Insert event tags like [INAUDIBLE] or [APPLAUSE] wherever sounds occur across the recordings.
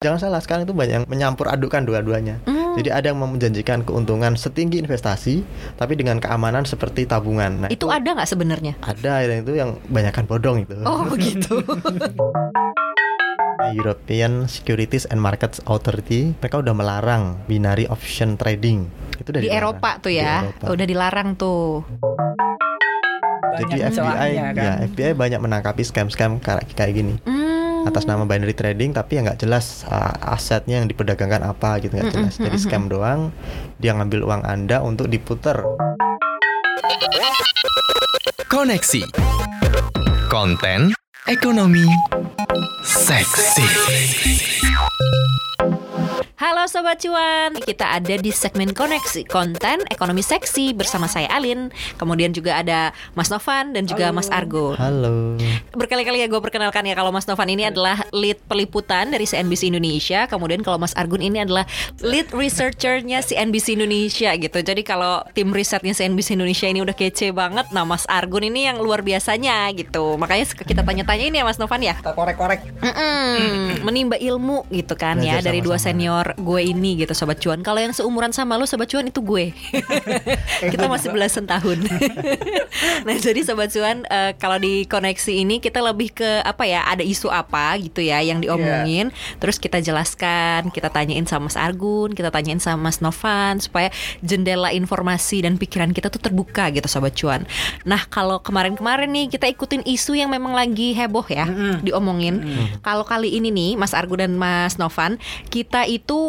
Jangan salah, sekarang itu banyak yang menyampur adukan dua-duanya. Hmm. Jadi ada yang menjanjikan keuntungan setinggi investasi, tapi dengan keamanan seperti tabungan. Nah, itu ada nggak sebenarnya? ada yang itu yang banyakkan bodong itu. Oh [LAUGHS] begitu. European Securities and Markets Authority mereka udah melarang binary option trading. Itu udah di dilarang. Eropa tuh Di ya, Eropa. udah dilarang tuh. Jadi Banyak FBI celahnya, kan? ya FBI banyak menangkapi scam-scam kayak kayak gini. Hmm. Atas nama binary trading tapi ya nggak jelas uh, asetnya yang diperdagangkan apa gitu nggak jelas. Jadi scam doang dia ngambil uang anda untuk diputer. Koneksi. Konten Ekonomi Seksi Halo Sobat Cuan, kita ada di segmen koneksi konten ekonomi seksi bersama saya Alin. Kemudian juga ada Mas Novan dan juga Mas Argo. Halo. Berkali-kali ya gue perkenalkan ya kalau Mas Novan ini adalah lead peliputan dari CNBC Indonesia. Kemudian kalau Mas Argun ini adalah lead researchernya CNBC Indonesia gitu. Jadi kalau tim risetnya CNBC Indonesia ini udah kece banget Nah Mas Argun ini yang luar biasanya gitu. Makanya kita tanya-tanya ini ya Mas Novan ya. Kita korek-korek. Mm-mm, menimba ilmu gitu kan ya Belajar dari dua sama-sama. Gue ini gitu sobat cuan. Kalau yang seumuran sama lu sobat cuan itu gue. [LAUGHS] kita masih belasan tahun. [LAUGHS] nah jadi sobat cuan eh, kalau di koneksi ini kita lebih ke apa ya ada isu apa gitu ya yang diomongin. Terus kita jelaskan, kita tanyain sama Mas Argun, kita tanyain sama Mas Novan supaya jendela informasi dan pikiran kita tuh terbuka gitu sobat cuan. Nah kalau kemarin-kemarin nih kita ikutin isu yang memang lagi heboh ya diomongin. Kalau kali ini nih Mas Argun dan Mas Novan, kita itu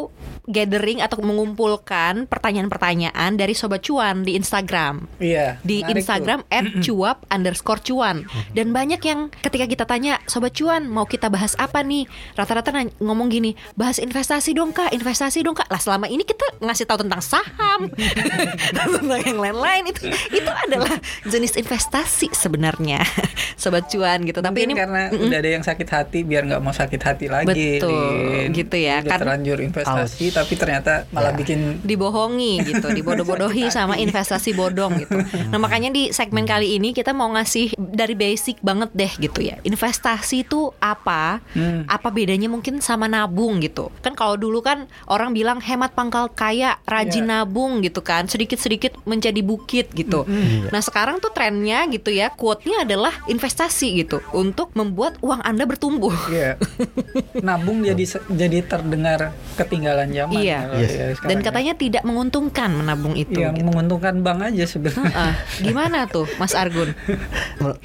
gathering atau mengumpulkan pertanyaan-pertanyaan dari sobat cuan di Instagram Iya. di Instagram @cuap underscore cuan dan banyak yang ketika kita tanya sobat cuan mau kita bahas apa nih rata-rata ngomong gini bahas investasi dong kak investasi dong kak lah selama ini kita ngasih tahu tentang saham [LAUGHS] [LAUGHS] tentang yang lain-lain itu itu adalah jenis investasi sebenarnya [LAUGHS] sobat cuan gitu tapi Mungkin ini karena udah ada yang sakit hati biar nggak mau sakit hati lagi. Betul, Lin. gitu ya, Udah kan- terlanjur investasi tapi ternyata malah Ya. bikin dibohongi gitu, dibodoh-bodohi [LAUGHS] sama investasi bodong gitu. Nah makanya di segmen kali ini kita mau ngasih dari basic banget deh gitu ya. Investasi itu apa? Hmm. Apa bedanya mungkin sama nabung gitu? Kan kalau dulu kan orang bilang hemat pangkal kaya, rajin Iya. nabung gitu kan, sedikit-sedikit menjadi bukit gitu. Iya. Nah sekarang tuh trennya gitu ya, quote-nya adalah investasi gitu untuk membuat uang anda bertumbuh. Iya. [LAUGHS] Nabung jadi jadi terdengar ketinggalan zaman. Iya. kalau Yes. ya Dan ya. katanya tidak menguntungkan menabung itu. Iya, gitu. menguntungkan bank aja sebenarnya. Ah, gimana tuh Mas Argun?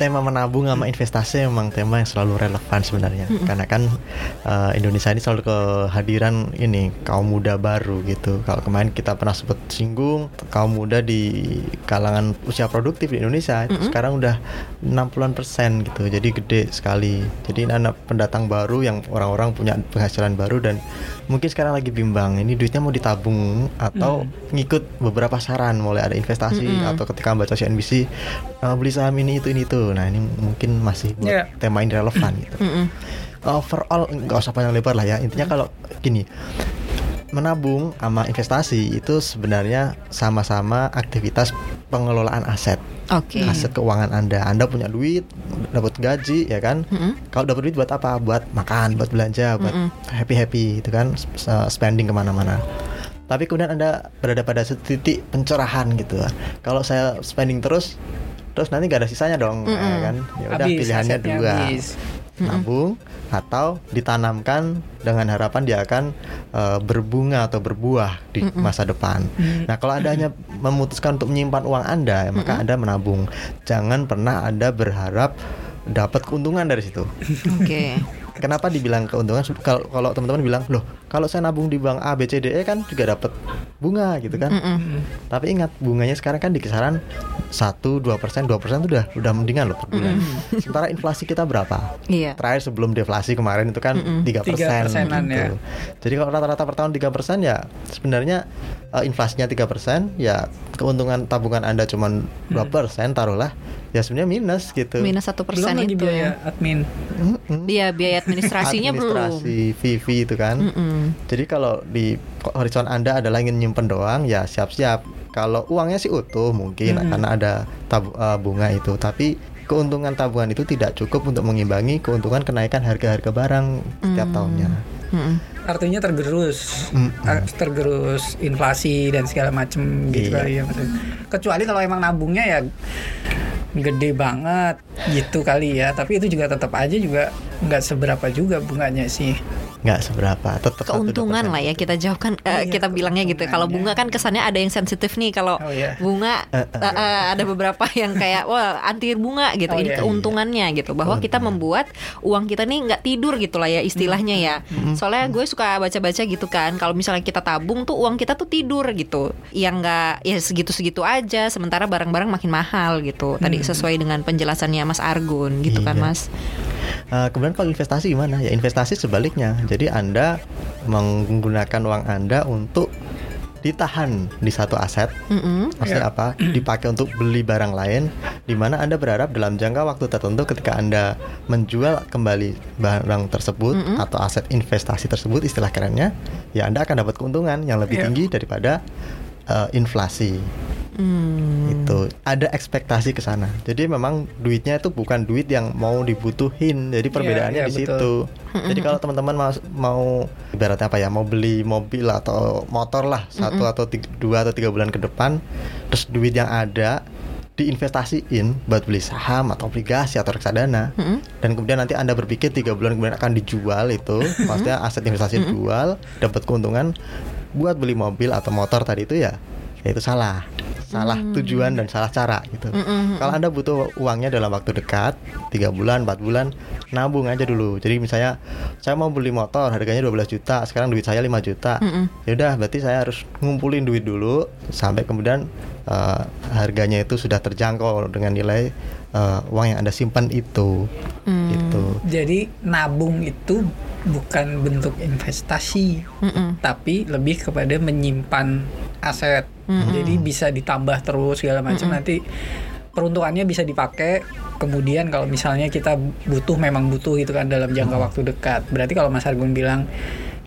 tema menabung sama investasi memang tema yang selalu relevan sebenarnya karena kan uh, Indonesia ini selalu kehadiran ini kaum muda baru gitu kalau kemarin kita pernah sebut singgung kaum muda di kalangan usia produktif di Indonesia itu sekarang udah 60-an persen gitu jadi gede sekali jadi anak pendatang baru yang orang-orang punya penghasilan baru dan mungkin sekarang lagi bimbang ini duitnya mau ditabung atau ngikut beberapa saran mulai ada investasi Mm-mm. atau ketika baca CNBC "Eh, beli saham ini itu ini itu nah ini mungkin masih buat Iya. tema ini relevan gitu Mm-mm. overall nggak usah panjang lebar lah ya intinya kalau gini menabung sama investasi itu sebenarnya sama-sama aktivitas pengelolaan aset Oke. aset keuangan anda anda punya duit dapat gaji ya kan Mm-mm. kalau dapat duit buat apa buat makan buat belanja buat Mm-mm. happy happy itu kan spending ke mana-mana tapi kemudian anda berada pada titik pencerahan gitu kalau saya spending terus terus nanti gak ada sisanya dong ya Mm-mm. kan ya udah pilihannya dua habis. nabung atau ditanamkan dengan harapan dia akan eh, berbunga atau berbuah di masa depan. Nah, kalau Anda hanya memutuskan untuk menyimpan uang Anda, ya maka Anda menabung. Jangan pernah Anda berharap dapat keuntungan dari situ. Oke. Kenapa dibilang keuntungan? Kalau kalau teman-teman bilang, "Loh, kalau saya nabung di bank A, B, C, D, E kan juga dapat bunga gitu kan." Mm-mm. Tapi ingat bunganya sekarang kan di kisaran 1 2%, 2% itu udah udah mendingan loh per bulan. Sementara inflasi kita berapa? Iya. Terakhir sebelum deflasi kemarin itu kan tiga Tiga persen persenan, gitu. ya. Jadi kalau rata-rata per tahun tiga persen ya sebenarnya eh, inflasinya tiga persen ya keuntungan tabungan anda cuma dua persen taruhlah ya sebenarnya minus gitu. Minus satu Belum persen itu. biaya admin. Mm-mm. Iya biaya administrasinya belum. Administrasi fee fee itu kan. Mm-mm. Jadi kalau di horizon Anda adalah ingin nyimpen doang, ya siap-siap. Kalau uangnya sih utuh mungkin Mhm. karena ada tab- eh, bunga itu, tapi keuntungan tabungan itu tidak cukup untuk mengimbangi keuntungan kenaikan harga-harga barang setiap Hmm. tahunnya. Mm-mm. Artinya tergerus. Mm-mm. Ah, tergerus inflasi dan segala macem gitu Iya. kali ya maksudnya. kecuali kalau emang nabungnya ya gede banget gitu kali ya. Tapi itu juga tetap aja juga nggak seberapa juga bunganya sih. Nggak seberapa tetap keuntungan lah ya kita jawabkan eh, Iya, kita bilangnya gitu. kalau bunga kan kesannya ada yang sensitif nih. Kalau Oh, iya. bunga eh, eh, ada beberapa [LAUGHS] yang kayak wah anti bunga gitu. Oh, ini iya. keuntungannya gitu. Bahwa kita membuat uang kita nih nggak tidur gitu lah ya istilahnya ya. Soalnya gue suka baca-baca gitu kan kalau misalnya kita tabung tuh uang kita tuh tidur gitu yang nggak ya segitu-segitu aja sementara barang-barang makin mahal gitu tadi sesuai dengan penjelasannya Mas Argun gitu kan Iya. Mas Eh, kemudian kalau investasi gimana? Ya investasi sebaliknya. Jadi Anda menggunakan uang Anda untuk ditahan di satu aset. Mm-mm. Maksudnya apa? Dipakai untuk beli barang lain di mana Anda berharap dalam jangka waktu tertentu ketika Anda menjual kembali barang tersebut atau aset investasi tersebut istilah kerennya, ya Anda akan dapat keuntungan yang lebih Iya. tinggi daripada eh, inflasi. Hmm. Itu ada ekspektasi ke sana. Jadi memang duitnya itu bukan duit yang mau dibutuhin. Jadi perbedaannya iya, di betul. situ. Jadi kalau teman-teman mau, mau ibaratnya apa ya, mau beli mobil atau motor lah satu atau tiga, dua atau tiga bulan ke depan, terus duit yang ada diinvestasiin buat beli saham atau obligasi atau reksadana Mm-mm. dan kemudian nanti anda berpikir tiga bulan kemudian akan dijual itu [LAUGHS] maksudnya aset investasi dijual dapat keuntungan buat beli mobil atau motor tadi itu ya ya itu salah salah tujuan dan salah cara gitu Mm-mm. kalau anda butuh uangnya dalam waktu dekat tiga bulan empat bulan nabung aja dulu jadi misalnya saya mau beli motor harganya 12 juta sekarang duit saya 5 juta Mm-mm. ya udah berarti saya harus ngumpulin duit dulu sampai kemudian eh, harganya itu sudah terjangkau dengan nilai eh, uang yang anda simpan itu Hmm. gitu Jadi nabung itu bukan bentuk investasi, Mm-mm. tapi lebih kepada menyimpan aset. Jadi bisa ditambah terus segala macam. Nanti peruntukannya bisa dipakai. Kemudian kalau misalnya kita butuh memang butuh gitu kan dalam jangka waktu dekat. Berarti kalau Mas Argun bilang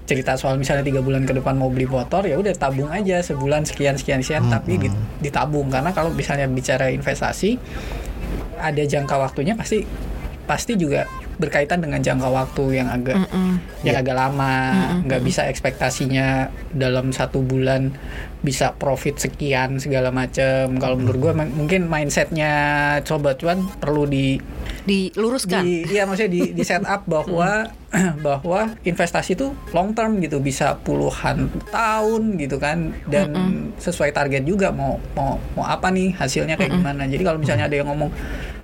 cerita soal misalnya tiga bulan ke depan mau beli motor ya udah tabung aja sebulan sekian sekian sekian tapi di- ditabung. Karena kalau misalnya bicara investasi ada jangka waktunya pasti pasti juga berkaitan dengan jangka waktu yang agak Mm-mm. yang agak lama nggak bisa ekspektasinya dalam satu bulan bisa profit sekian segala macam kalau menurut gue mungkin mindsetnya coba cuan perlu di diluruskan. di iya maksudnya di, di set up bahwa [CLEARS THROAT] bahwa investasi itu long term gitu bisa puluhan tahun gitu kan. Dan sesuai target juga mau mau mau apa nih hasilnya kayak gimana. Jadi kalau misalnya ada yang ngomong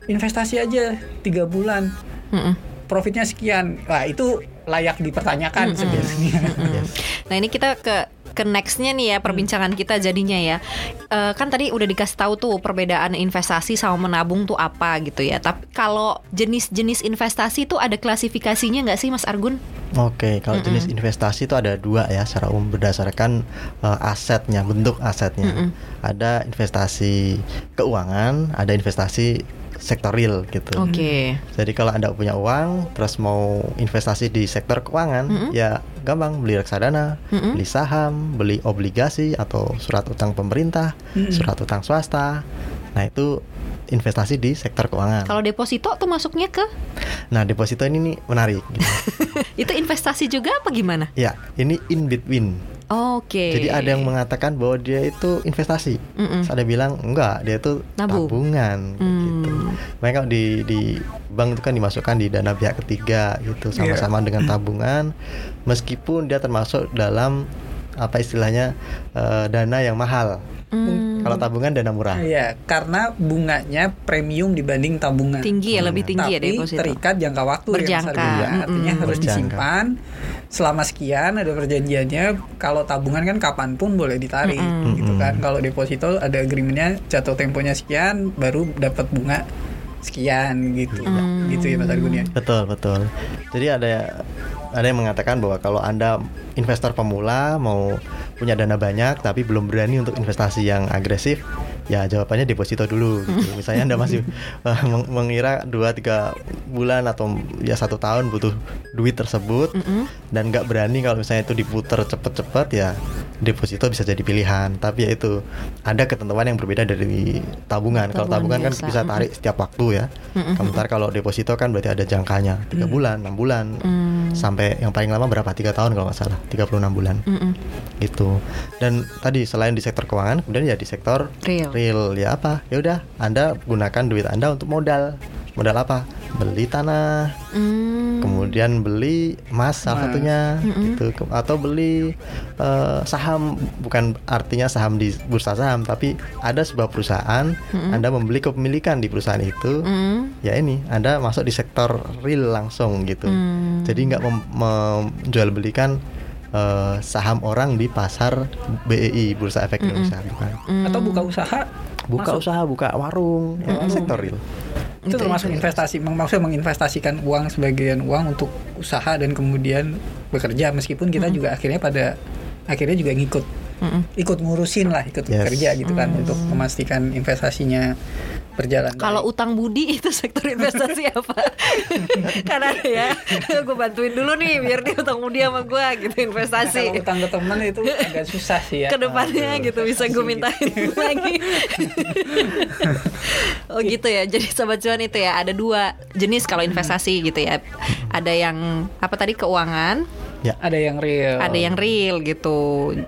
investasi aja tiga bulan Mm-mm. profitnya sekian wah itu layak dipertanyakan sebenarnya Yes. Nah ini kita ke ke nextnya nih ya perbincangan kita jadinya ya Eh, kan tadi udah dikasih tahu tuh perbedaan investasi sama menabung tuh apa gitu ya tapi kalau jenis-jenis investasi tuh ada klasifikasinya nggak sih Mas Argun? Oke, kalau jenis investasi itu ada dua ya secara umum berdasarkan eh, asetnya, bentuk asetnya. Ada investasi keuangan, ada investasi sektor real gitu. Oke. Jadi kalau anda punya uang, terus mau investasi di sektor keuangan, ya gampang beli reksadana, beli saham, beli obligasi atau surat utang pemerintah, surat utang swasta. Nah itu investasi di sektor keuangan. Kalau deposito tuh masuknya ke Nah deposito ini nih menarik. gitu. [LAUGHS] itu investasi juga apa gimana? ya ini in between. Oke. Jadi ada yang mengatakan bahwa dia itu investasi. Mm-mm. Terus Ada bilang enggak, dia itu Nabung. tabungan gitu. Hmm. Mereka di di bank itu kan dimasukkan di dana pihak ketiga gitu sama-sama dengan tabungan meskipun dia termasuk dalam apa istilahnya eh, dana yang mahal. Hmm, Kalau tabungan dana murah. Iya, karena bunganya premium dibanding tabungan. tinggi ya lebih tinggi ya Tapi deposito. terikat jangka waktu ya, Berjangka. Argun, ya. Artinya Mm-mm. harus Berjangka. disimpan selama sekian ada perjanjiannya. Kalau tabungan kan kapan pun boleh ditarik Mm-mm. gitu Mm-mm. kan. Kalau deposito ada agreementnya jatuh temponya sekian baru dapat bunga sekian gitu. Mm. Gitu ya Mas Argun ya. Betul, betul. Jadi ada ada yang mengatakan bahwa kalau Anda investor pemula mau punya dana banyak tapi belum berani untuk investasi yang agresif, ya jawabannya deposito dulu gitu. [LAUGHS] Misalnya Anda masih eh, meng- mengira 2 3 bulan atau ya satu tahun butuh duit tersebut Mm-mm. dan nggak berani kalau misalnya itu diputar cepet-cepet ya deposito bisa jadi pilihan. Tapi ya itu ada ketentuan yang berbeda dari tabungan. Kalau Tabungan tabungan kan biasa. bisa tarik setiap waktu ya. Mm-mm. Sementara kalau deposito kan berarti ada jangkanya tiga bulan, enam bulan. Hmm. Sampai yang paling lama berapa? Tiga tahun kalau nggak salah. 36 bulan. Mm-mm. gitu. Dan tadi selain di sektor keuangan kemudian ya di sektor Real. ya apa? Ya udah anda gunakan duit anda untuk modal. Modal apa beli tanah Hmm. kemudian beli emas salah satunya Mm-mm. gitu Ke- atau beli eh, saham bukan artinya saham di bursa saham tapi ada sebuah perusahaan anda membeli kepemilikan di perusahaan itu Mm. ya ini anda masuk di sektor real langsung gitu Hmm. jadi nggak mem- menjual belikan eh, saham orang di pasar BEI Bursa Efek Indonesia bukan Atau buka usaha buka masuk. usaha buka warung. Ya kan sektor real. Itu termasuk investasi maksudnya menginvestasikan uang sebagian uang untuk usaha dan kemudian bekerja. Meskipun kita juga akhirnya pada akhirnya juga ngikut Mm-mm. ikut ngurusin lah ikut Yes. bekerja gitu kan untuk memastikan investasinya berjalan Kalau baik. utang budi [LAUGHS] itu sektor investasi apa? [LAUGHS] Karena ya, gue bantuin dulu nih biar dia utang budi sama gue gitu Nah, investasi. kalau utang ke teman itu agak susah sih ya Ke depannya gitu bisa gue mintain [LAUGHS] lagi. oh gitu ya. Jadi sobat cuan itu ya ada dua jenis kalau investasi gitu ya. Ada yang apa tadi keuangan, ya ada yang real ada yang real gitu.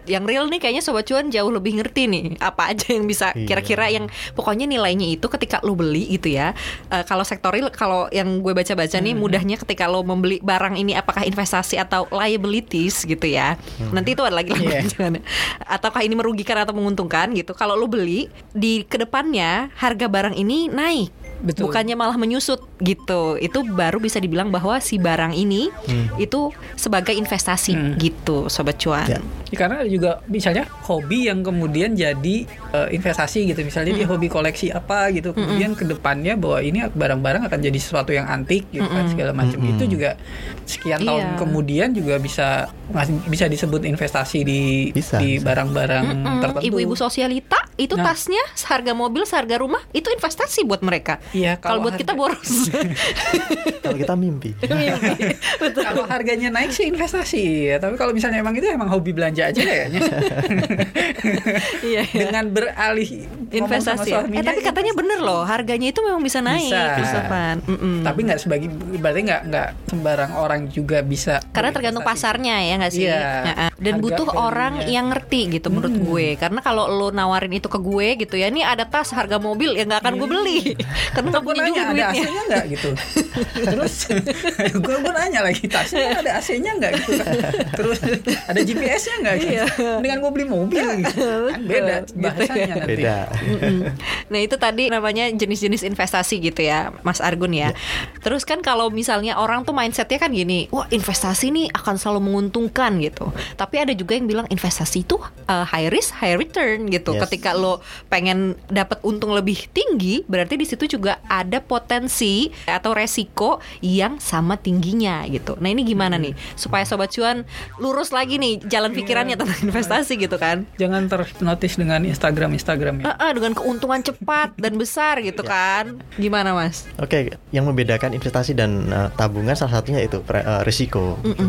Yang real nih kayaknya sobat cuan jauh lebih ngerti nih apa aja yang bisa Iya. kira-kira yang pokoknya nilainya itu ketika lo beli gitu ya. Eh, kalau sektor real kalau yang gue baca-baca nih mudahnya ketika lo membeli barang ini apakah investasi atau liabilities gitu ya. Nanti itu ada lagi Iya. lanjutannya. Ataukah ini merugikan atau menguntungkan gitu. Kalau lo beli di ke depannya harga barang ini naik. Betul. Bukannya malah menyusut gitu. Itu baru bisa dibilang bahwa si barang ini itu sebagai investasi Hmm. gitu, sobat cuan. Ya. Ya, karena ada juga misalnya hobi yang kemudian jadi eh, investasi gitu misalnya dia hobi koleksi apa gitu kemudian ke depannya bahwa ini barang-barang akan jadi sesuatu yang antik gitu kan segala macam Mm-mm. itu juga sekian tahun Iya. kemudian juga bisa bisa disebut investasi di Bisa, di barang-barang Mm-mm. tertentu Ibu-ibu sosialita itu Nah. tasnya seharga mobil, seharga rumah itu investasi buat mereka. Iya, Kalau kalau buat kita boros. [LAUGHS] kalau kita mimpi [LAUGHS] kalau harganya naik sih investasi ya tapi kalau misalnya emang itu emang hobi belanja aja kayaknya [LAUGHS] Iya. iya. dengan beralih ngomong sama investasi. ya. Eh tapi katanya investasi. bener loh, harganya itu memang bisa naik, Bisa. Christophan. Mm-mm. tapi nggak sebagai berarti nggak nggak sembarang orang juga bisa karena tergantung pasarnya ya nggak sih Iya. Nah, dan Harga butuh value-nya. orang yang ngerti gitu menurut Hmm. gue karena kalau lo nawarin itu ke gue gitu ya ini ada tas harga mobil ya nggak akan gue beli karena gue nanya ada duitnya? AC-nya nggak? Gitu. Terus [LAUGHS] gue gue nanya lagi tasnya ada AC-nya nggak? Gitu kan. Terus ada GPS-nya nggak? Gitu. Iya. dengan gue beli mobil gitu. Kan beda Gitu bahasanya ya. nanti. Beda. Nah itu tadi namanya jenis-jenis investasi gitu ya Mas Argun ya. Terus kan kalau misalnya orang tuh mindsetnya kan gini Wah investasi nih akan selalu menguntungkan gitu. Tapi ada juga yang bilang investasi itu uh, high risk high return gitu. Yes. Ketika lo pengen dapat untung lebih tinggi Berarti di situ juga ada potensi atau resiko yang sama tingginya gitu Nah ini gimana nih Supaya Sobat Cuan lurus lagi nih jalan pikirannya tentang investasi gitu kan jangan terhipnotis dengan Instagram Instagram ya Ah, ah, dengan keuntungan cepat dan besar gitu kan. Gimana, Mas? Oke, yang membedakan investasi dan uh, tabungan salah satunya itu uh, risiko. gitu.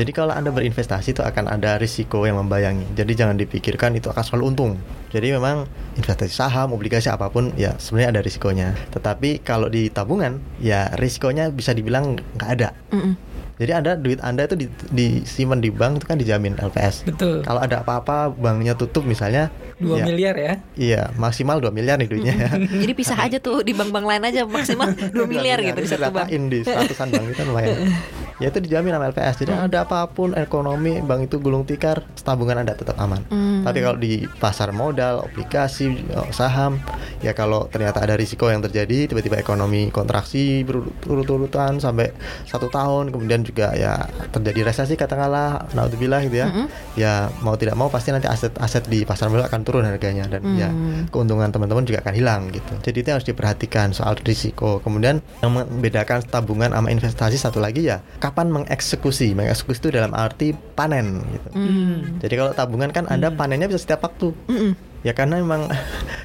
Jadi kalau anda berinvestasi itu akan ada risiko yang membayangi. Jadi jangan dipikirkan itu akan selalu untung. Jadi memang investasi saham, obligasi apa pun ya sebenarnya ada risikonya. Tetapi kalau di tabungan ya risikonya bisa dibilang nggak ada. Mm-mm. Jadi anda duit anda itu di- disimpan di bank itu kan dijamin LPS. betul Kalau ada apa-apa banknya tutup misalnya, dua ya, miliar ya Iya maksimal 2 miliar nih duitnya. ya. [LAUGHS] Jadi pisah aja tuh di bank-bank lain aja maksimal [LAUGHS] 2 miliar gitu di satu bank. Di seratusan bank itu lumayan. [LAUGHS] ya itu dijamin sama LPS. Jadi Hmm. ada apa pun ekonomi bank itu gulung tikar, tabungan Anda tetap aman. Hmm. Tapi kalau di pasar modal, obligasi, eh, saham, ya kalau ternyata ada risiko yang terjadi, tiba-tiba ekonomi kontraksi berurut-urutan sampai satu tahun, kemudian juga ya terjadi resesi katakanlah, naudzubillah gitu ya. Mm-mm. Ya mau tidak mau pasti nanti aset-aset di pasar modal akan turun harganya dan ya Hmm. keuntungan teman-teman juga akan hilang gitu. Jadi itu harus diperhatikan soal risiko. Kemudian yang membedakan tabungan sama investasi satu lagi ya kapan mengeksekusi. Mengeksekusi itu dalam arti panen gitu. Hmm. Jadi kalau tabungan kan Anda panennya bisa setiap waktu. Mm-mm. Ya karena emang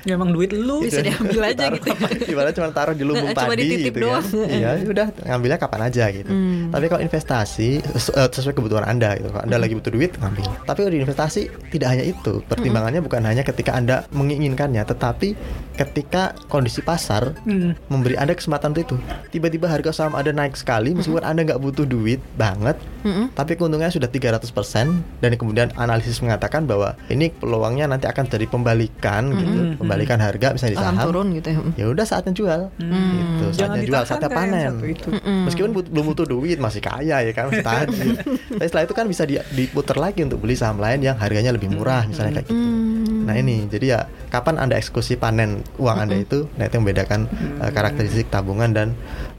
Ya emang duit lu. Bisa diambil aja Taruh gitu ya. apa, Ibaratnya cuma taruh di lumbung Nah, cuma padi gitu doang. kan. Iya, udah ngambilnya kapan aja gitu. Hmm. Tapi kalau investasi sesu- eh, sesuai kebutuhan Anda gitu. Kalau Anda lagi butuh duit ngambil. Tapi kalau di investasi tidak hanya itu. Pertimbangannya bukan hanya ketika Anda menginginkannya, tetapi ketika kondisi pasar Hmm. memberi Anda kesempatan untuk itu. Tiba-tiba harga saham Anda naik sekali meskipun Anda nggak butuh duit banget, Mm-mm. tapi keuntungannya sudah 300% dan kemudian analisis mengatakan bahwa ini peluangnya nanti akan jadi pembalikan gitu, Mm-mm. pembalikan harga misalnya di Akan saham. turun gitu ya. Ya udah saatnya jual. Gitu, Jangan saatnya jual, ditahan saatnya yang panen. satu itu. Mm-mm. Meskipun but- belum butuh duit masih kaya ya kan masih [LAUGHS] tajir. Tapi setelah itu kan bisa di- diputar lagi untuk beli saham lain yang harganya lebih murah misalnya kayak gitu. Hmm. Nah ini jadi ya kapan anda eksekusi panen uang anda itu, nah itu yang membedakan uh, karakteristik tabungan dan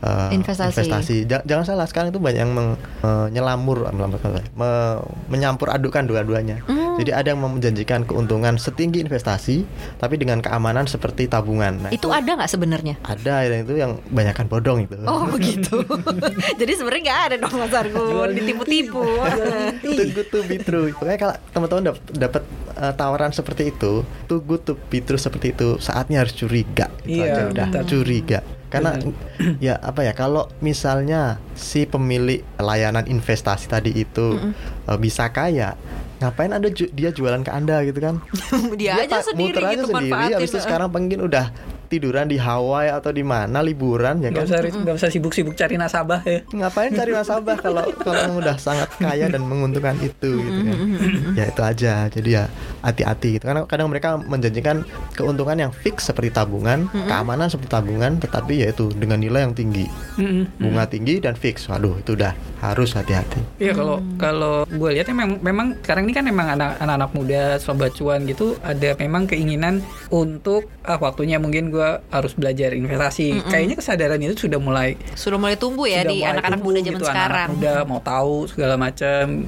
uh, Investasi. Ja- jangan salah sekarang itu banyak yang menyelamur, melamur- me- menyampur adukan dua-duanya. Hmm. Jadi ada yang menjanjikan keuntungan setinggi investasi, tapi dengan keamanan seperti tabungan. Nah, itu ada nggak sebenarnya? ada yang itu yang banyakkan bodong itu. Oh begitu. [LAUGHS] Jadi sebenarnya nggak ada dong Mas Argun ditipu-tipu. [LAUGHS] too good to be true. Pokoknya kalau teman-teman dap- dapat uh, tawaran seperti itu, too good to be true seperti itu, saatnya harus curiga. Itu Iya, aja udah betul. curiga. Karena [CLEARS THROAT] ya apa ya kalau misalnya si pemilik layanan investasi tadi itu uh, bisa kaya, ngapain anda ju- dia jualan ke anda gitu kan? [LAUGHS] Dia aja pa- sendiri muter aja gitu sendiri. Habis itu sekarang mungkin udah tiduran di Hawaii atau di mana liburan ya Gak kan? usah nggak usah sibuk-sibuk cari nasabah ya. ngapain cari nasabah kalau kalau udah sangat kaya dan menguntungkan itu gitu kan? Ya itu aja. Jadi ya hati-hati gitu. Karena kadang mereka menjanjikan keuntungan yang fix seperti tabungan keamanan seperti tabungan tetapi yaitu dengan nilai yang tinggi. Bunga tinggi dan fix. Waduh itu udah harus hati-hati. Iya kalau kalau gue lihatnya memang memang sekarang ini kan memang anak anak muda sobat cuan gitu ada memang keinginan untuk ah waktunya mungkin gue harus belajar investasi. Kayaknya kesadaran itu sudah mulai Sudah mulai tumbuh ya di anak-anak muda zaman gitu, sekarang. muda mau tahu segala macam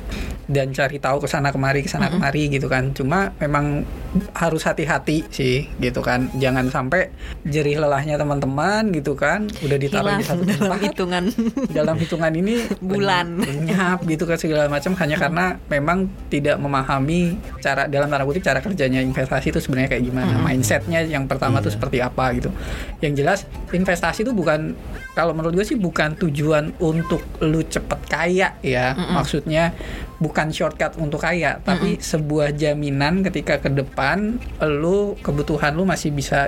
dan cari tahu ke sana kemari ke sana kemari gitu kan. Cuma memang harus hati-hati sih gitu kan. Jangan sampai jerih lelahnya teman-teman gitu kan. Udah ditaruh Hilang di satu dalam tempat hitungan. dalam hitungan ini [LAUGHS] Bulan. lenyap gitu kan segala macam hanya karena memang tidak memahami cara dalam tanda kutip cara kerjanya investasi itu sebenarnya kayak gimana mindsetnya yang pertama tuh Iya. seperti apa gitu yang jelas investasi itu bukan kalau menurut gue sih bukan tujuan untuk lu cepet kaya ya maksudnya bukan shortcut untuk kaya tapi sebuah jaminan ketika ke depan lu kebutuhan lu masih bisa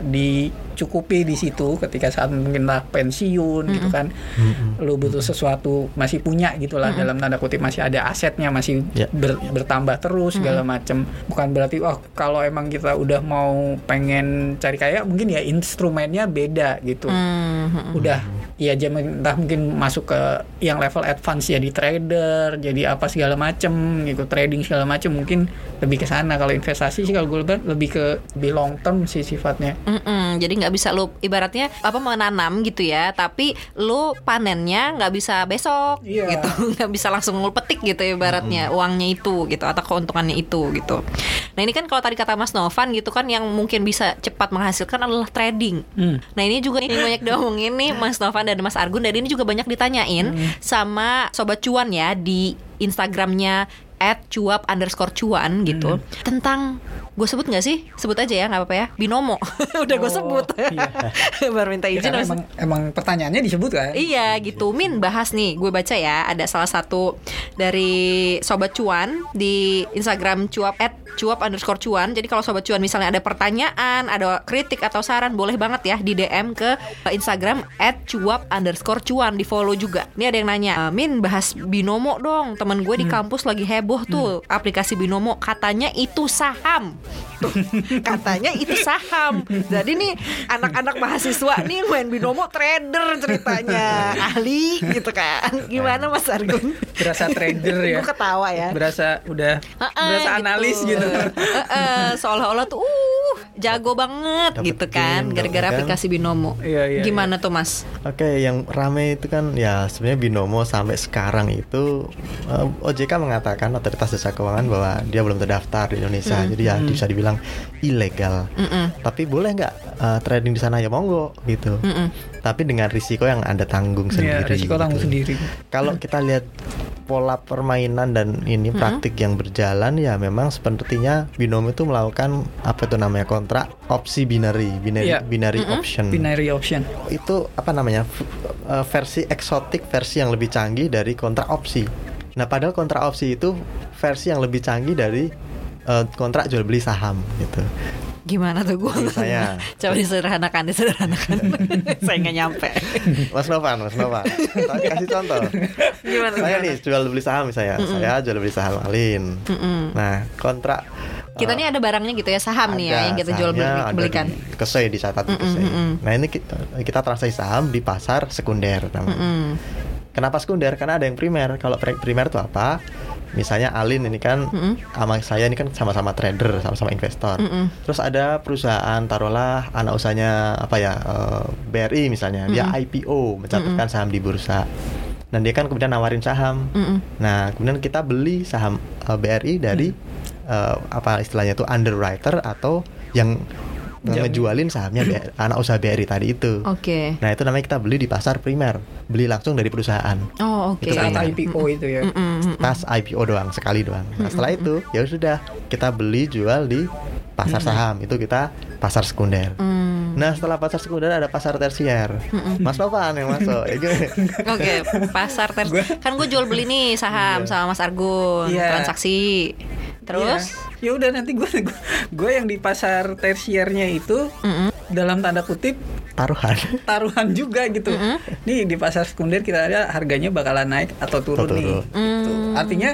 dicukupi di situ ketika saat mungkin lah pensiun gitu kan. Lu butuh sesuatu masih punya gitulah dalam tanda kutip masih ada asetnya masih Ya. ber- bertambah terus segala macam bukan berarti wah kalau emang kita udah mau pengen cari kaya mungkin ya instrumennya beda gitu. Hmm. udah ya jamin entah mungkin masuk ke yang level advance jadi trader jadi apa segala macem gitu trading segala macem mungkin lebih ke sana. Kalau investasi sih kalau gue lebih ke lebih long term sih sifatnya. Mm-mm, jadi nggak bisa lu ibaratnya apa menanam gitu ya, tapi lu panennya nggak bisa besok Iya. gitu, [LAUGHS] nggak bisa langsung lu petik gitu ibaratnya uangnya itu gitu atau keuntungannya itu gitu. Nah ini kan kalau tadi kata Mas Novan gitu kan yang mungkin bisa cepat menghasilkan adalah trading. Hmm. Nah ini juga yang banyak diomongin nih Mas Novan dan Mas Argun dan ini juga banyak ditanyain sama sobat cuan ya di Instagramnya at cuap underscore cuan gitu tentang gue sebut nggak sih? Sebut aja ya nggak apa-apa ya. Binomo. [LAUGHS] Udah gue Oh, sebut. iya. [LAUGHS] baru minta Ya, izin habis- emang emang pertanyaannya disebut kan? Iya gitu. Min bahas nih. Gue baca ya. Ada salah satu Dari Sobat Cuan Di Instagram cuap at cuap underscore cuan. Jadi kalau Sobat Cuan misalnya ada pertanyaan Ada kritik atau saran Boleh banget ya Di DM ke Instagram At cuap underscore cuan. Di follow juga. Ini ada yang nanya "Eh, Min bahas Binomo dong. Temen gue di kampus lagi heboh tuh. Aplikasi Binomo Katanya itu saham. Tuh, [LAUGHS] Katanya itu saham. Jadi nih Anak-anak mahasiswa nih Main Binomo trader ceritanya. [LAUGHS] Ahli gitu kan. Gimana Mas Argun? berasa trader [LAUGHS] ya. Gue ketawa ya. Berasa udah berasa analis gitu Heeh, Seolah-olah tuh uh jago banget Dapet gitu kan Gara-gara kan? aplikasi Binomo Iya, iya, Gimana tuh Mas? Oke, yang rame itu kan ya sebenarnya binomo sampai sekarang itu eh, OJK mengatakan otoritas jasa keuangan bahwa dia belum terdaftar di Indonesia, jadi ya bisa dibilang ilegal. Mm-mm. Tapi boleh nggak eh, trading di sana ya monggo gitu. Mm-mm. Tapi dengan risiko yang anda tanggung Iya, sendiri. risiko tanggung gitu. sendiri Kalau kita lihat pola permainan dan ini praktik yang berjalan ya memang sepertinya binomo itu melakukan apa itu namanya kontrak opsi binary binary Iya. binary option. Binary option. Itu apa namanya eh, versi eksotik versi yang lebih canggih dari kontrak opsi. Nah padahal kontrak opsi itu versi yang lebih canggih dari eh, kontrak jual beli saham gitu Gimana tuh gue? Menurut saya. Coba disederhanakan, disederhanakan. [LAUGHS] saya nggak nyampe. Mas Novan Mas Novan saya kasih contoh Gimana? saya gimana? nih jual beli saham misalnya saya jual beli saham Alin Mm-mm. nah kontrak Kita eh, nih ada barangnya gitu ya saham nih ya yang kita jual beli, belikan. di Kesei dicatat di Kesei. Nah ini kita, kita transaksi saham di pasar sekunder namanya. Mm. Kenapa sekunder? Karena ada yang primer. Kalau pri- primer itu apa? Misalnya Alin ini kan sama saya ini kan sama-sama trader, sama-sama investor. Mm-mm. Terus ada perusahaan taruhlah anak usahanya apa ya eh, BRI misalnya, dia IPO mencatatkan saham di bursa. Dan dia kan kemudian nawarin saham. Mm-mm. Nah, kemudian kita beli saham eh, BRI dari eh, apa istilahnya itu underwriter atau yang Jamin. ngejualin sahamnya BRI, [CLEARS THROAT] anak usaha BRI tadi itu. Oke. Nah, itu namanya kita beli di pasar primer, beli langsung dari perusahaan. Oh oke. Itu saat primer. IPO itu ya. Pas IPO doang sekali doang. Nah, setelah itu ya sudah kita beli jual di pasar saham. Itu kita pasar sekunder. Mm. Nah, setelah pasar sekunder ada pasar tersier. Mas Novan yang masuk. Ya? [LAUGHS] Oke, pasar ter kan gue jual beli nih saham sama Mas Argun, Iya. transaksi. Terus, Iya. Ya udah nanti gue gue yang di pasar tersiernya itu Mm-mm. dalam tanda kutip taruhan. taruhan juga gitu. Nih di pasar sekunder kita ada harganya bakalan naik atau turun Atau nih. turun. Gitu. Artinya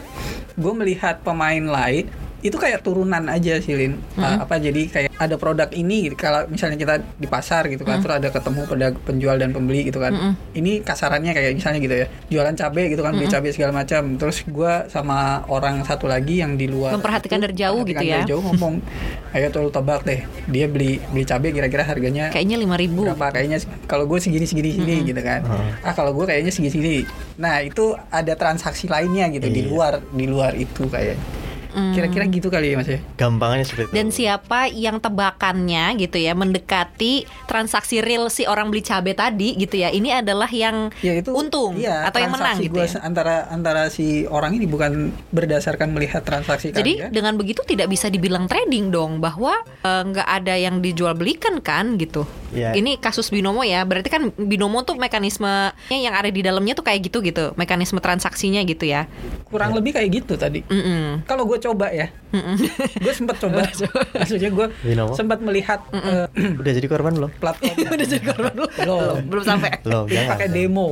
gue melihat pemain lain itu kayak turunan aja sih Lin. Uh, apa jadi kayak ada produk ini gitu. kalau misalnya kita di pasar gitu kan terus ada ketemu pedag- penjual dan pembeli gitu kan. Ini kasarannya kayak misalnya gitu ya. Jualan cabai gitu kan beli cabai segala macam. Terus gua sama orang satu lagi yang di luar Memperhatikan itu, dari jauh gitu ya. dari jauh ngomong ayo tuh tebak deh. Dia beli beli cabai kira-kira harganya kayaknya 5000 berapa kayaknya kalau gue segini segini segini gitu kan ah kalau gue kayaknya segini segini nah itu ada transaksi lainnya gitu di Iya. luar di luar itu kayak Hmm. Kira-kira gitu kali ya mas ya Gampangnya seperti itu. Dan siapa yang tebakannya gitu ya mendekati transaksi real si orang beli cabai tadi gitu ya. Ini adalah yang ya itu untung iya, atau yang menang gitu ya. antara antara si orang ini bukan berdasarkan melihat transaksi Jadi kalian dengan begitu tidak bisa dibilang trading dong bahwa eh, nggak ada yang dijual belikan kan gitu. Iya. Ini kasus binomo ya. Berarti kan binomo tuh mekanismenya yang ada di dalamnya tuh kayak gitu gitu. Mekanisme transaksinya gitu ya. kurang lebih kayak gitu tadi Mm-mm. kalau gue coba ya [LAUGHS] gue sempat [LAUGHS] coba maksudnya gue Binomo? sempat melihat eh, [CLEARS THROAT] Udah jadi korban belum? platform [LAUGHS] Udah jadi korban belum? Belum. Belum sampai. Belum, jangan. pakai demo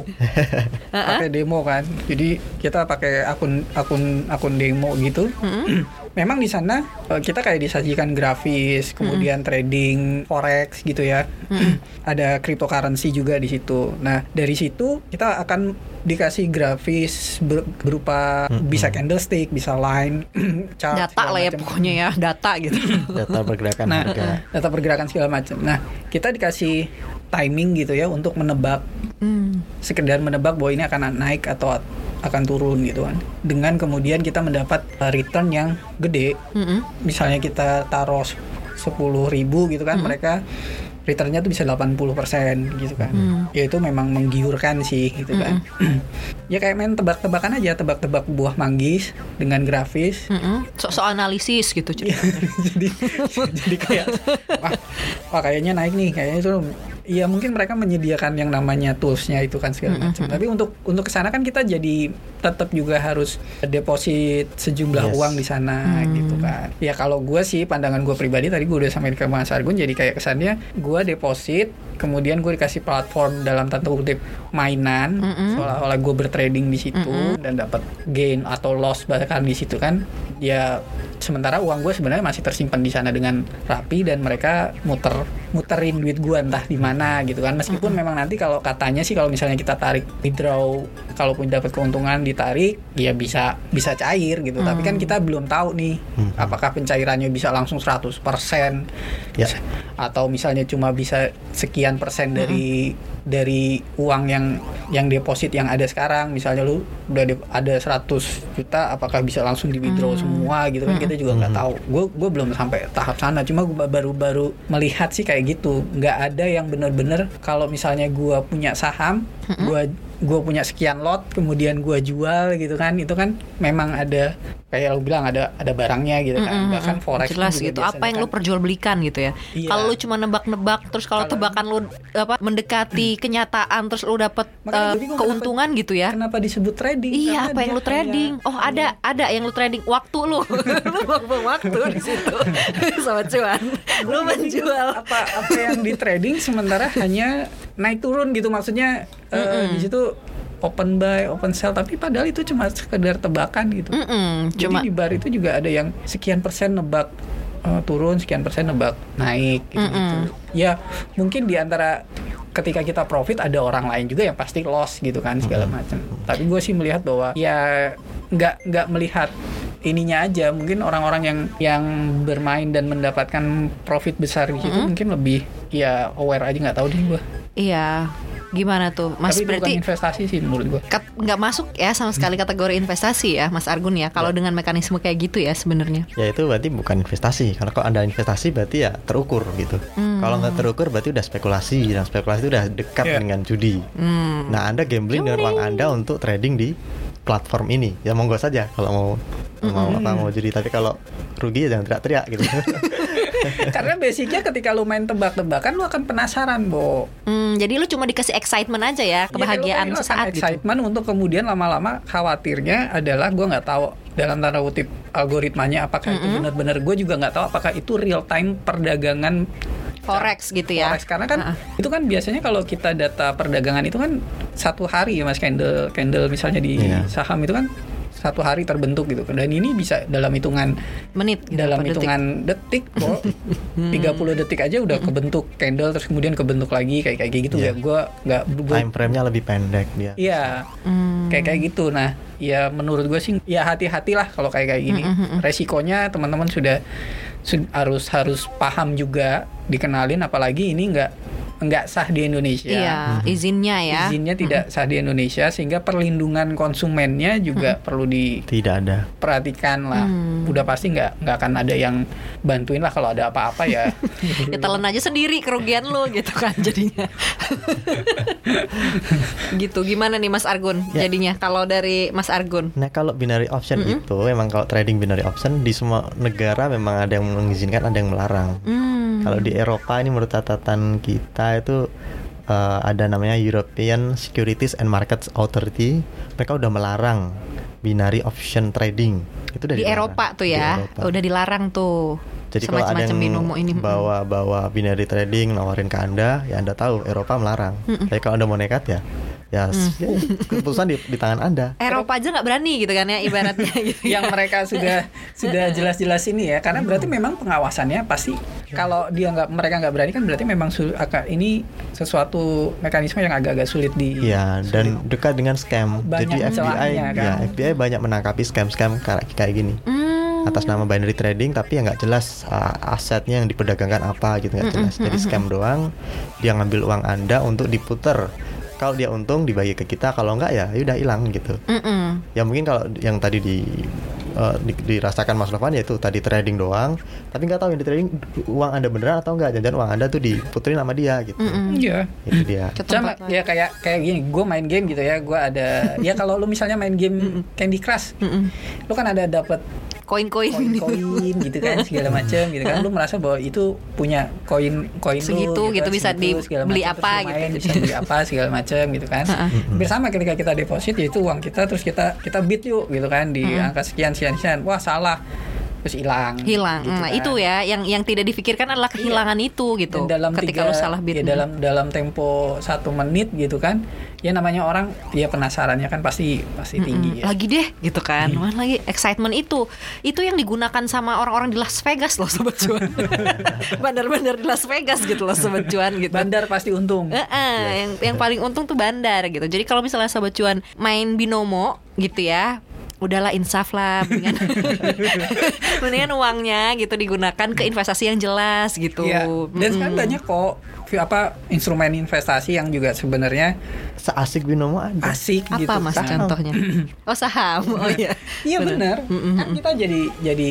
pakai demo kan jadi kita pakai akun akun akun demo gitu [CLEARS THROAT] memang di sana eh, kita kayak disajikan grafis kemudian trading forex gitu ya [CLEARS THROAT] ada cryptocurrency juga di situ nah dari situ kita akan dikasih grafis ber- berupa bisa candlestick bisa line [CLEARS THROAT] chart Data lah ya pokoknya ya, [CLEARS THROAT] data gitu. [LAUGHS] Data pergerakan Nah, harga. data pergerakan segala macam. Nah, kita dikasih timing gitu ya untuk menebak Hmm. sekedar menebak bahwa ini akan naik atau akan turun gitu kan. Dengan kemudian kita mendapat uh, return yang gede. Mm-mm. Misalnya kita taruh 10.000 ribu gitu kan, mereka returnnya tuh bisa 80% gitu kan. Ya itu memang menggiurkan sih gitu kan. [CLEARS THROAT] ya kayak main tebak-tebakan aja, tebak-tebak buah manggis dengan grafis. Mm-mm. So-so analisis gitu Iya, [LAUGHS] jadi jadi kayak [LAUGHS] wah, wah kayaknya naik nih kayaknya itu Iya mungkin mereka menyediakan yang namanya toolsnya itu kan segala macam. Tapi untuk untuk ke sana kan kita jadi tetap juga harus deposit sejumlah Yes. uang di sana gitu kan. Ya kalau gue sih pandangan gue pribadi tadi gue udah sampai ke Mas Argun jadi kayak kesannya gue deposit kemudian gue dikasih platform dalam tanda kutip mainan seolah-olah gue bertrading di situ dan dapat gain atau loss bahkan di situ kan ya sementara uang gue sebenarnya masih tersimpan di sana dengan rapi dan mereka muter muterin duit gue entah di mana gitu kan. Meskipun memang nanti kalau katanya sih kalau misalnya kita tarik withdraw kalaupun dapat keuntungan ditarik ya bisa bisa cair gitu. Tapi kan kita belum tahu nih apakah pencairannya bisa langsung 100% Ya. atau misalnya cuma bisa sekian persen dari dari uang yang yang deposit yang ada sekarang misalnya lu udah de- ada 100 juta apakah bisa langsung di withdraw semua gitu kan? Kita juga nggak tahu. Gue gue belum sampai tahap sana. Cuma gue baru-baru melihat sih kayak gitu. Nggak ada yang bener-bener kalau misalnya gue punya saham gue gue punya sekian lot kemudian gue jual gitu kan itu kan memang ada kayak lu bilang ada ada barangnya gitu kan Mm-mm, bahkan mm-mm. forex jelas gitu apa yang lu kan- perjualbelikan gitu ya Iya. kalau lu cuma nebak-nebak terus kalau tebakan lu apa mendekati kenyataan terus lu dapet Makanya gua keuntungan gitu ya kenapa disebut trading Iya, Karena apa yang lu trading? kayak- Oh, ada, ada yang lu trading waktu lu. [LAUGHS] lu buang waktu di situ. [LAUGHS] Sobat cuan. Lu menjual. apa apa yang di trading sementara hanya naik turun gitu maksudnya eh, di situ open buy open sell tapi padahal itu cuma sekedar tebakan gitu. Mm-mm, jadi cuma di bar itu juga ada yang sekian persen nebak eh, turun sekian persen nebak naik gitu, gitu ya mungkin di antara ketika kita profit ada orang lain juga yang pasti loss gitu kan segala macam. Tapi gue sih melihat bahwa ya nggak nggak melihat ininya aja. Mungkin orang-orang yang yang bermain dan mendapatkan profit besar di situ mungkin lebih ya aware aja nggak tahu deh gue iya. Gimana tuh, Mas? tapi bukan Berarti investasi sih menurut gue kat- nggak masuk ya sama sekali kategori investasi ya, Mas Argun ya. Kalau dengan mekanisme kayak gitu ya sebenarnya. Ya itu berarti bukan investasi. Kalau kalau anda investasi berarti ya terukur gitu. Kalau nggak terukur berarti udah spekulasi. Dan spekulasi itu udah dekat Iya. dengan judi. Hmm. Nah anda gambling dengan uang anda untuk trading di platform ini. Ya monggo saja kalau mau mau apa mau judi. Tapi kalau rugi ya jangan teriak-teriak gitu. [LAUGHS] [LAUGHS] karena basicnya ketika lu main tebak-tebakan lu akan penasaran bo Hmm, jadi lu cuma dikasih excitement aja ya, kebahagiaan Ya, kalau sesaat akan gitu. excitement untuk kemudian lama-lama khawatirnya adalah gue nggak tahu dalam tanda kutip algoritmanya apakah itu benar-benar gue juga nggak tahu apakah itu real time perdagangan Forex gitu ya. forex karena kan Ha-ha. itu kan biasanya kalau kita data perdagangan itu kan satu hari ya mas candle candle misalnya di Iya. saham itu kan satu hari terbentuk gitu dan ini bisa dalam hitungan Menit gitu, dalam detik? hitungan detik kok [LAUGHS] 30 detik aja udah kebentuk candle terus kemudian kebentuk lagi kayak kayak gitu Iya. ya gue nggak gua- Time frame-nya lebih pendek dia. Iya, Hmm. kayak kayak gitu. Nah, ya menurut gue sih, ya hati-hatilah kalau kayak kayak gini. Resikonya teman-teman sudah sud- harus harus paham juga, dikenalin. Apalagi ini nggak nggak sah di Indonesia. Iya, izinnya ya. Izinnya tidak sah di Indonesia, sehingga perlindungan konsumennya juga perlu Tidak ada. diperhatikan lah. Hmm. Udah pasti nggak nggak akan ada yang bantuin lah kalau ada apa-apa ya. [LAUGHS] Ya telan aja sendiri kerugian lu gitu kan jadinya. [LAUGHS] gitu. Gimana nih Mas Argun Ya. jadinya kalau dari Mas Argun? Nah kalau binary option itu memang kalau trading binary option di semua negara memang ada yang mengizinkan ada yang melarang. Hmm. Kalau di Eropa ini menurut catatan kita itu eh, ada namanya European Securities and Markets Authority. Mereka udah melarang binary option trading. Itu udah Di dilarang. Eropa tuh Di ya. Eropa. Udah dilarang tuh. Jadi kalau ada yang ini. bawa-bawa binary trading nawarin ke anda, ya anda tahu Eropa melarang. Tapi kalau anda mau nekat ya, ya, [LAUGHS] ya keputusan di, di tangan anda. Eropa aja nggak berani gitu kan ya ibaratnya [LAUGHS] gitu. yang mereka sudah sudah jelas-jelas ini ya karena berarti memang pengawasannya pasti kalau dia nggak mereka nggak berani kan berarti memang sul- aka- ini sesuatu mekanisme yang agak-agak sulit di Iya, dan dekat dengan scam. Banyak Jadi FBI, celahnya, kan? ya FBI banyak menangkapi scam-scam kayak kayak gini. Hmm. Atas nama binary trading, tapi ya nggak jelas uh, asetnya yang diperdagangkan apa gitu nggak jelas. Jadi scam doang. Dia ngambil uang anda untuk diputer. Kalau dia untung dibagi ke kita, kalau nggak ya udah hilang gitu. Mm-mm. Ya mungkin kalau yang tadi di, uh, di- dirasakan Mas Novan yaitu tadi trading doang, tapi nggak tahu yang di trading uang anda beneran atau nggak. Jangan uang anda tuh diputerin sama dia gitu. Iya. Itu dia. Ke sama tempat lain. ya kayak kayak gini gue main game gitu ya gue ada [LAUGHS] ya kalau lu misalnya main game Candy Crush Mm-mm. lu kan ada dapat Koin-koin. koin-koin gitu kan [LAUGHS] segala macam gitu kan lu merasa bahwa itu punya koin koin lu Segitu gitu, bisa segitu, dibeli macam, apa gitu. main, bisa beli apa segala macam gitu kan [LAUGHS] hampir sama ketika kita deposit yaitu uang kita terus kita kita bid yuk gitu kan di angka sekian sekian sekian wah salah terus hilang hilang. gitu nah, kan. itu ya yang yang tidak difikirkan adalah kehilangan itu gitu. Dan dalam Ketika tiga, lu salah bid. ya dalam dalam tempo satu menit gitu kan ya namanya orang ya penasarannya kan pasti pasti tinggi ya. lagi deh gitu kan. Mana lagi? Excitement itu. Itu yang digunakan sama orang-orang di Las Vegas loh sobat cuan [LAUGHS] bandar-bandar di Las Vegas gitu loh sobat cuan gitu. Bandar pasti untung. Eh, eh, yang yang paling untung tuh bandar gitu. Jadi kalau misalnya sobat cuan main binomo gitu ya, udahlah insaf lah mendingan [LAUGHS] mendingan uangnya gitu digunakan ke investasi yang jelas gitu. Iya. Dan sekarang banyak kok apa instrumen investasi yang juga sebenarnya Seasik binomo ada. asik Apa gitu. mas Saham. contohnya? [CLEARS THROAT] Oh saham. Oh iya. Iya benar. Kan kita jadi jadi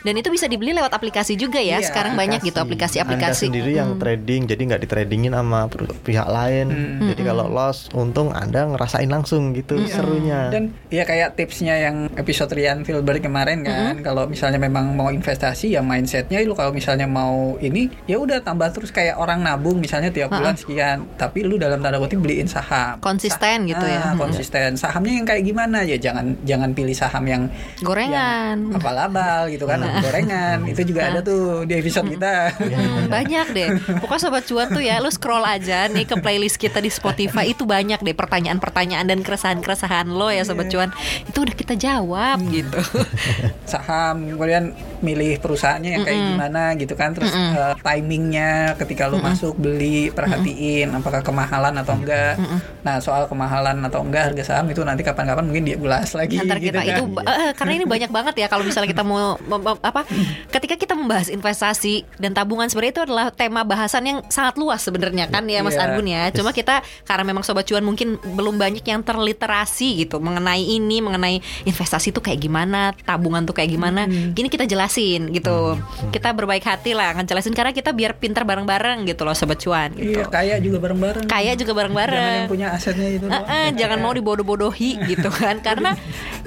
Dan itu bisa dibeli lewat aplikasi juga ya. Iya, Sekarang banyak gitu Anda aplikasi-aplikasi. sendiri yang trading, jadi nggak ditradingin sama pihak lain. Jadi kalau loss, untung Anda ngerasain langsung gitu serunya. dan ya kayak tipsnya yang episode Rian Filbert kemarin kan kalau misalnya memang mau investasi ya mindsetnya lu kalau misalnya mau ini ya udah tambah terus kayak orang nabung misalnya tiap bulan sekian tapi lu dalam tanda kutip beliin saham. Konsisten gitu ya. Ah, konsisten. Sahamnya yang kayak gimana? Ya jangan jangan pilih saham yang Gorengan. yang abal-abal gitu kan gorengan. Itu juga ada tuh di episode kita. Hmm, banyak deh. Pokoknya sobat cuan tuh ya, lu scroll aja nih ke playlist kita di Spotify. Itu banyak deh pertanyaan-pertanyaan dan keresahan-keresahan lo ya sobat cuan. Itu udah kita jawab gitu. [LAUGHS] saham kemudian milih perusahaannya yang kayak gimana gitu kan. Terus eh, timingnya ketika lu masuk beli perhatiin apakah kemahalan atau enggak nah soal kemahalan atau enggak harga saham itu nanti kapan-kapan mungkin dia ulas lagi Antar gitu kita kan. itu eh, karena ini banyak banget ya kalau misalnya kita mau apa ketika kita membahas investasi dan tabungan sebenarnya itu adalah tema bahasan yang sangat luas sebenarnya kan ya Mas Iya. Argun ya. Cuma kita karena memang sobat cuan mungkin belum banyak yang terliterasi gitu mengenai ini, mengenai investasi itu kayak gimana, tabungan tuh kayak gimana. Gini kita jelasin gitu. Kita berbaik hati lah akan jelasin karena kita biar pintar bareng-bareng gitu loh sobat cuan gitu. iya kaya juga bareng-bareng Kaya juga jangan bareng-bareng. yang punya asetnya itu doang. eh, jangan mau dibodoh-bodohi [LAUGHS] gitu kan karena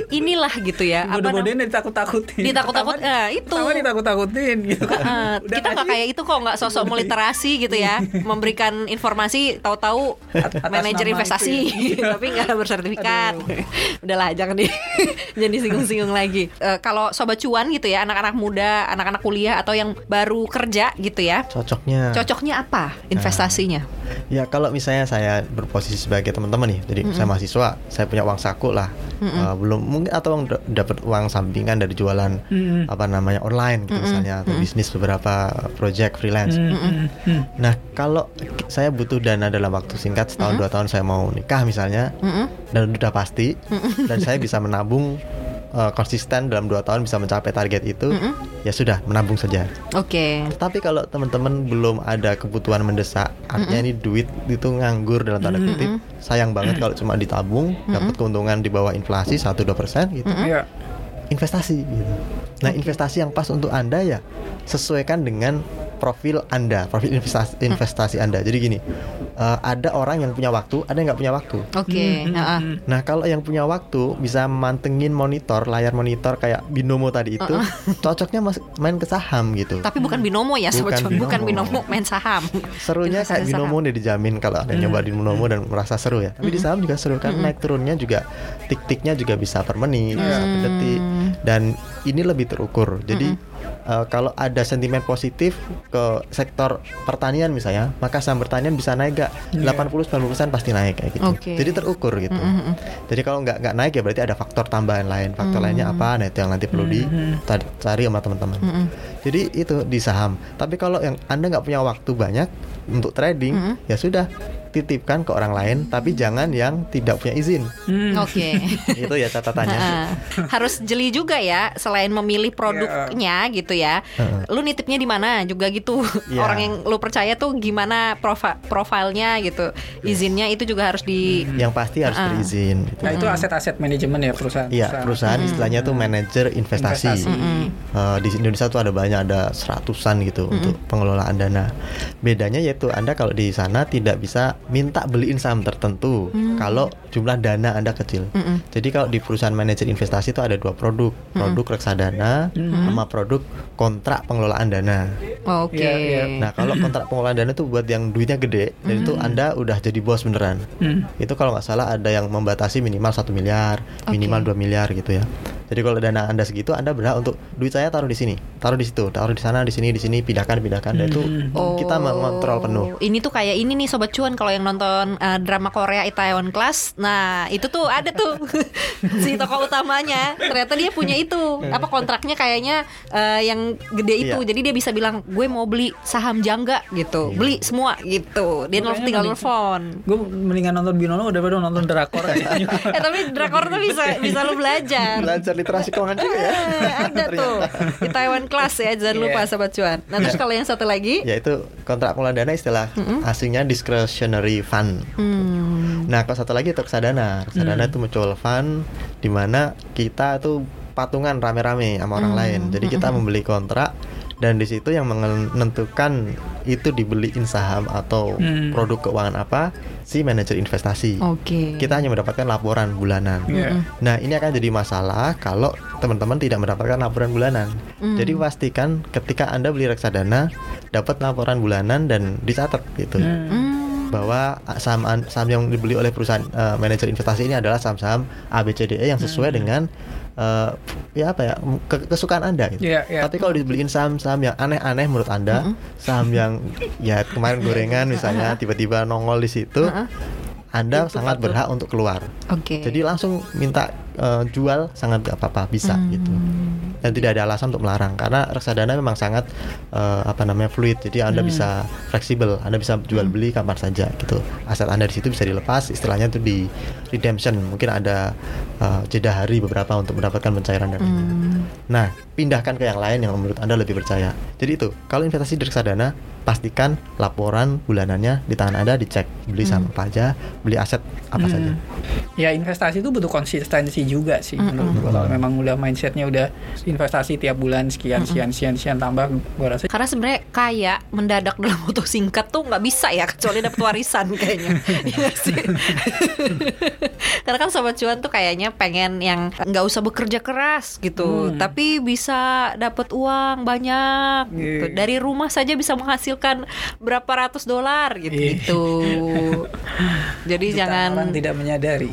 inilah gitu ya apa bodoh-bodohin ditakut-takutin Ditakut-takut, eh, itu. pertama ditakut-takutin gitu kan Udah kita nggak kayak itu kok nggak sosok meliterasi gitu ya [LAUGHS] memberikan informasi tahu-tahu manajer investasi ya. [LAUGHS] tapi nggak bersertifikat udahlah jangan di jangan disinggung-singgung lagi Eh, kalau sobat cuan gitu ya anak-anak muda anak-anak kuliah atau yang baru kerja gitu ya Cocoknya. cocoknya apa investasinya? Ya kalau misalnya saya berposisi sebagai teman-teman nih, jadi saya mahasiswa, saya punya uang saku lah, Eh, belum mungkin atau uang- dapat uang sampingan dari jualan Mm-mm. apa namanya online gitu misalnya atau bisnis beberapa project freelance. Mm. Nah kalau saya butuh dana dalam waktu singkat setahun dua tahun saya mau nikah misalnya Mm-mm. dan udah pasti dan saya bisa menabung eh, konsisten dalam dua tahun bisa mencapai target itu ya sudah menabung saja. oke Tapi kalau teman-teman belum ada kebutuhan mendesak, artinya ini duit itu nganggur dalam tanda kutip, sayang banget kalau cuma ditabung, dapat keuntungan di bawah inflasi 1-2% gitu. Iya. Investasi gitu. Nah, investasi yang pas untuk Anda ya sesuaikan dengan profil Anda, profil investasi investasi Anda. Jadi gini, eh, ada orang yang punya waktu, ada yang nggak punya waktu. oke heeh. Nah, kalau yang punya waktu bisa mantengin monitor, layar monitor kayak binomo tadi itu, cocoknya mas- main ke saham gitu. tapi bukan binomo ya Bukan cuan bukan binomo. binomo main saham serunya kayak binomo saham. nih dijamin kalau ada yang nyoba di binomo dan merasa seru ya. Tapi di saham juga seru kan naik turunnya juga tik-tiknya juga bisa per menit, bisa per detik dan ini lebih terukur. Jadi eh, kalau ada sentimen positif ke sektor pertanian misalnya, maka saham pertanian bisa naik gak 80-90% pasti naik kayak gitu. Oke. Jadi terukur gitu. Jadi kalau nggak nggak naik ya berarti ada faktor tambahan lain. Faktor lainnya apa? Nah itu yang nanti perlu dicari sama teman-teman. Jadi itu di saham. Tapi kalau yang anda nggak punya waktu banyak untuk trading, ya sudah titipkan ke orang lain. Tapi jangan yang tidak punya izin. oke [LAUGHS] itu ya catatannya. Harus jeli juga ya selain memilih produknya gitu ya lu nitipnya di mana juga gitu Iya. orang yang lu percaya tuh gimana profi- profilnya gitu izinnya itu juga harus di Yang pasti harus Ah. berizin. gitu. Nah itu aset-aset manajemen ya perusahaan. Iya, perusahaan istilahnya tuh manajer investasi. Investasi. Eh, di Indonesia tuh ada banyak, ada seratusan gitu untuk pengelolaan dana. Bedanya yaitu Anda kalau di sana tidak bisa minta beliin saham tertentu kalau jumlah dana Anda kecil. Jadi kalau di perusahaan manajer investasi itu ada dua produk, produk reksadana sama produk kontrak pengelolaan dana. oke Iya, iya. Nah, kalau kontrak pengelolaan dana itu buat yang duitnya gede dan itu Anda udah jadi bos beneran. Hmm. Itu kalau nggak salah ada yang membatasi minimal satu miliar, minimal 2 miliar gitu ya. Jadi kalau dana anda segitu, anda berhak untuk duit saya taruh di sini, taruh di situ, taruh di sana, di sini, di sini, pindahkan, pindahkan. Dan itu kita mengontrol penuh. Oh, Ini tuh kayak ini nih sobat cuan kalau yang nonton uh, drama Korea Itaewon Class. Nah, itu tuh ada tuh [LAUGHS] si tokoh utamanya. Ternyata dia punya itu. Apa kontraknya kayaknya uh, yang gede itu. Iya. Jadi dia bisa bilang, "Gue mau beli saham Jangga" gitu. Iya. Beli semua gitu. Dia nelfon tinggal nelfon. Gue mendingan nonton Binono daripada nonton drakor kayaknya. [LAUGHS] eh tapi drakor tuh bisa bisa lu belajar. Belajar literasi keuangan juga ya. Eh, ada [LAUGHS] tuh di Taiwan Class ya jangan lupa Iya. sobat cuan. Nah terus kalau yang satu lagi, Yaitu kontrak pengelolaan dana istilah aslinya discretionary fund. hmm, Nah, kalau satu lagi itu reksadana. Reksadana itu mutual fund di mana kita tuh patungan rame-rame sama orang lain. Jadi kita membeli kontrak dan di situ yang menentukan itu dibeliin saham atau Hmm. produk keuangan apa si manajer investasi. oke. Kita hanya mendapatkan laporan bulanan. Iya. Nah, ini akan jadi masalah kalau teman-teman tidak mendapatkan laporan bulanan. Hmm. Jadi pastikan ketika Anda beli reksadana dapat laporan bulanan dan dicatat gitu Hmm. Hmm, bahwa saham saham yang dibeli oleh perusahaan eh, manajer investasi ini adalah saham-saham ABCDE yang sesuai dengan eh, ya apa ya ke- kesukaan anda gitu. Iya, iya. Tapi kalau dibeliin saham-saham yang aneh-aneh menurut anda, saham yang ya kemarin gorengan misalnya [LAUGHS] tiba-tiba nongol di situ, anda Itu sangat patut. berhak untuk keluar. Oke. Jadi langsung minta eh, jual sangat gak apa-apa bisa gitu. Dan tidak ada alasan untuk melarang karena reksadana memang sangat eh, apa namanya fluid. Jadi Anda bisa fleksibel, Anda bisa jual beli kapan saja gitu. Aset Anda di situ bisa dilepas, istilahnya itu di redemption. Mungkin ada eh, jeda hari beberapa untuk mendapatkan pencairan dana. Nah, pindahkan ke yang lain yang menurut Anda lebih percaya. Jadi itu, kalau investasi di reksadana pastikan laporan bulanannya di tangan Anda dicek beli saham apa aja, beli aset apa saja. Ya investasi itu butuh konsistensi juga sih menurut gua. Kalau memang udah mindsetnya udah investasi tiap bulan sekian sekian sekian sekian tambah, gua rasa Karena sebenarnya kaya mendadak dalam waktu singkat tuh nggak bisa ya kecuali dapat warisan kayaknya. [LAUGHS] Iya sih? [LAUGHS] Karena kan sobat cuan tuh kayaknya pengen yang nggak usah bekerja keras gitu, Hmm. tapi bisa dapat uang banyak gitu. Iya. Dari rumah saja bisa menghasilkan berapa ratus dolar gitu. Iya. gitu. [LAUGHS] Jadi jutaan jangan orang tidak menyadari.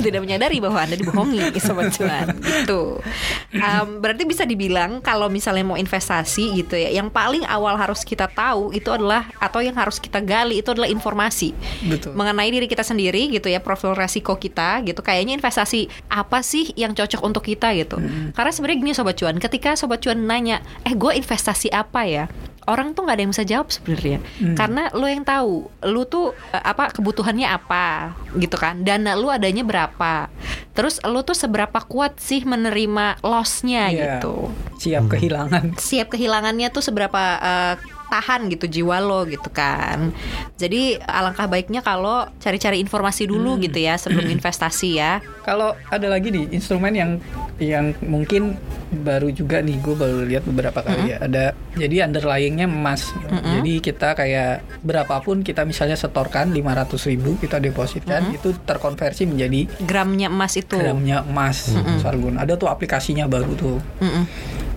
tidak menyadari bahwa anda dibohongi [LAUGHS] sobat cuan gitu. Em, berarti bisa dibilang kalau misalnya mau investasi gitu ya, yang paling awal harus kita tahu itu adalah atau yang harus kita gali itu adalah informasi Betul. mengenai diri kita sendiri gitu ya, profil resiko kita gitu. Kayaknya investasi apa sih yang cocok untuk kita gitu. Karena sebenarnya gini sobat cuan, ketika sobat cuan nanya, eh gue investasi apa ya? Orang tuh nggak ada yang bisa jawab sebenarnya, karena lo yang tahu, lu tuh eh, apa kebutuhannya apa, gitu kan? Dana lu adanya berapa? Terus lu tuh seberapa kuat sih menerima lossnya Iya. gitu? Siap kehilangan. siap kehilangannya tuh seberapa eh, tahan gitu jiwa lo gitu kan. Jadi alangkah baiknya kalau cari-cari informasi dulu gitu ya sebelum [CLEARS THROAT] investasi ya. Kalau ada lagi nih instrumen yang yang mungkin baru juga nih gue baru lihat beberapa kali ya ada jadi underlyingnya emas jadi kita kayak berapapun kita misalnya setorkan 500 ribu kita depositkan itu terkonversi menjadi Gramnya emas itu. gramnya emas Sargun ada tuh aplikasinya baru tuh Mm-mm.